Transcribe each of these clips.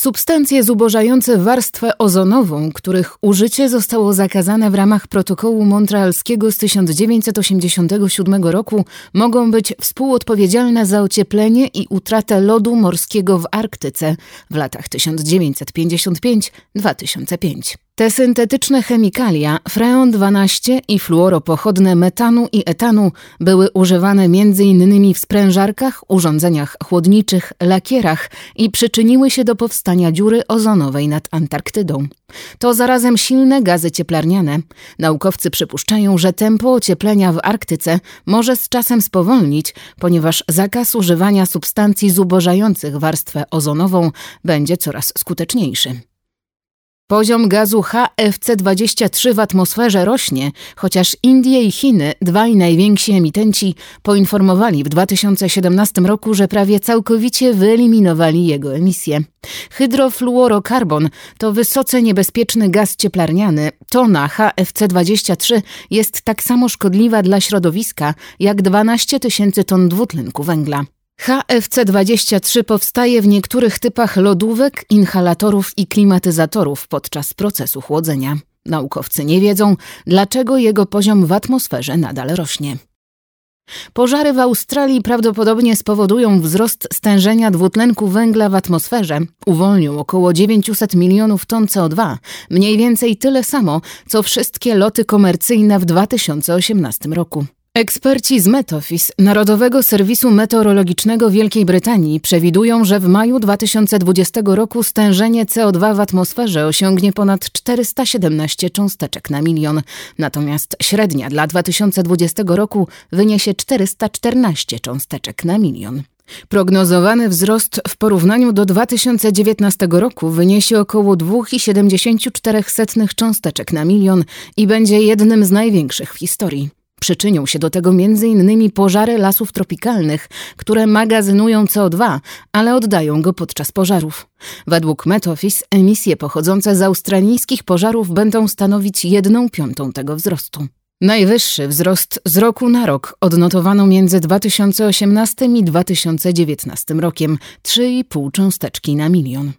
Substancje zubożające warstwę ozonową, których użycie zostało zakazane w ramach protokołu montrealskiego z 1987 roku, mogą być współodpowiedzialne za ocieplenie i utratę lodu morskiego w Arktyce w latach 1955-2005. Te syntetyczne chemikalia, freon 12 i fluoropochodne metanu i etanu były używane m.in. w sprężarkach, urządzeniach chłodniczych, lakierach i przyczyniły się do powstania dziury ozonowej nad Antarktydą. To zarazem silne gazy cieplarniane. Naukowcy przypuszczają, że tempo ocieplenia w Arktyce może z czasem spowolnić, ponieważ zakaz używania substancji zubożających warstwę ozonową będzie coraz skuteczniejszy. Poziom gazu HFC-23 w atmosferze rośnie, chociaż Indie i Chiny, dwaj najwięksi emitenci, poinformowali w 2017 roku, że prawie całkowicie wyeliminowali jego emisję. Hydrofluorokarbon to wysoce niebezpieczny gaz cieplarniany. Tona HFC-23 jest tak samo szkodliwa dla środowiska jak 12 tysięcy ton dwutlenku węgla. HFC-23 powstaje w niektórych typach lodówek, inhalatorów i klimatyzatorów podczas procesu chłodzenia. Naukowcy nie wiedzą, dlaczego jego poziom w atmosferze nadal rośnie. Pożary w Australii prawdopodobnie spowodują wzrost stężenia dwutlenku węgla w atmosferze, uwolnią około 900 milionów ton CO2, mniej więcej tyle samo, co wszystkie loty komercyjne w 2018 roku. Eksperci z Metofis, Narodowego Serwisu Meteorologicznego Wielkiej Brytanii, przewidują, że w maju 2020 roku stężenie CO2 w atmosferze osiągnie ponad 417 cząsteczek na milion, natomiast średnia dla 2020 roku wyniesie 414 cząsteczek na milion. Prognozowany wzrost w porównaniu do 2019 roku wyniesie około 2,74 cząsteczek na milion i będzie jednym z największych w historii. Przyczynią się do tego m.in. pożary lasów tropikalnych, które magazynują CO2, ale oddają go podczas pożarów. Według Metofis emisje pochodzące z australijskich pożarów będą stanowić jedną piątą tego wzrostu. Najwyższy wzrost z roku na rok odnotowano między 2018 i 2019 rokiem 3,5 cząsteczki na milion.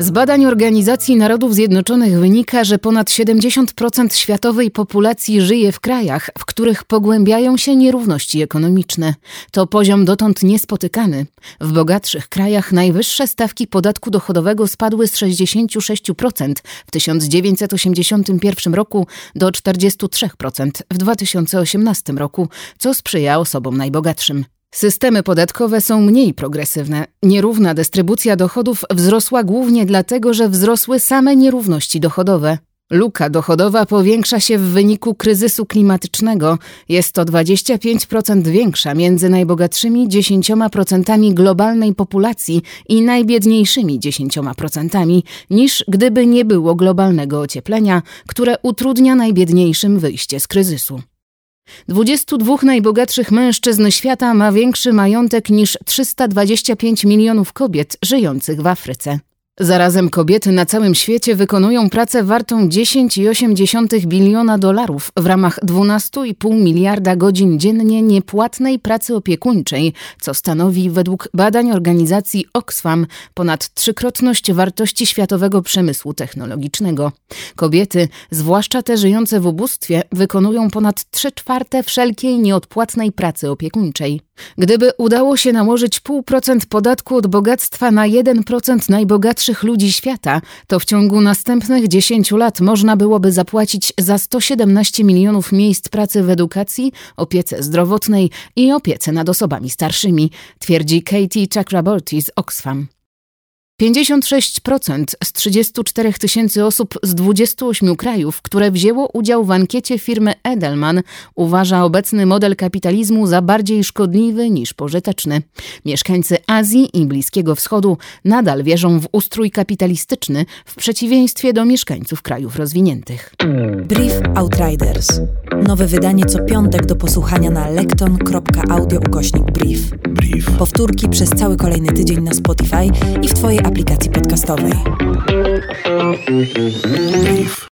Z badań Organizacji Narodów Zjednoczonych wynika, że ponad 70% światowej populacji żyje w krajach, w których pogłębiają się nierówności ekonomiczne. To poziom dotąd niespotykany. W bogatszych krajach najwyższe stawki podatku dochodowego spadły z 66% w 1981 roku do 43% w 2018 roku, co sprzyja osobom najbogatszym. Systemy podatkowe są mniej progresywne. Nierówna dystrybucja dochodów wzrosła głównie dlatego, że wzrosły same nierówności dochodowe. Luka dochodowa powiększa się w wyniku kryzysu klimatycznego. Jest to 25% większa między najbogatszymi 10% globalnej populacji i najbiedniejszymi 10% niż gdyby nie było globalnego ocieplenia, które utrudnia najbiedniejszym wyjście z kryzysu. 22 najbogatszych mężczyzn świata ma większy majątek niż 325 milionów kobiet żyjących w Afryce. Zarazem kobiety na całym świecie wykonują pracę wartą 10,8 biliona dolarów w ramach 12,5 miliarda godzin dziennie niepłatnej pracy opiekuńczej, co stanowi według badań organizacji Oxfam ponad trzykrotność wartości światowego przemysłu technologicznego. Kobiety, zwłaszcza te żyjące w ubóstwie, wykonują ponad 3 czwarte wszelkiej nieodpłatnej pracy opiekuńczej. Gdyby udało się nałożyć 0,5% podatku od bogactwa na 1% najbogatszych ludzi świata, to w ciągu następnych 10 lat można byłoby zapłacić za 117 milionów miejsc pracy w edukacji, opiece zdrowotnej i opiece nad osobami starszymi, twierdzi Katie Chakraborty z Oxfam. 56% z 34 tysięcy osób z 28 krajów, które wzięło udział w ankiecie firmy Edelman, uważa obecny model kapitalizmu za bardziej szkodliwy niż pożyteczny. Mieszkańcy Azji i Bliskiego Wschodu nadal wierzą w ustrój kapitalistyczny w przeciwieństwie do mieszkańców krajów rozwiniętych. Brief Outriders. Nowe wydanie co piątek do posłuchania na lekton.audio ukośnik brief. Brief. Powtórki przez cały kolejny tydzień na Spotify i w Twojej podcastowej. Brief.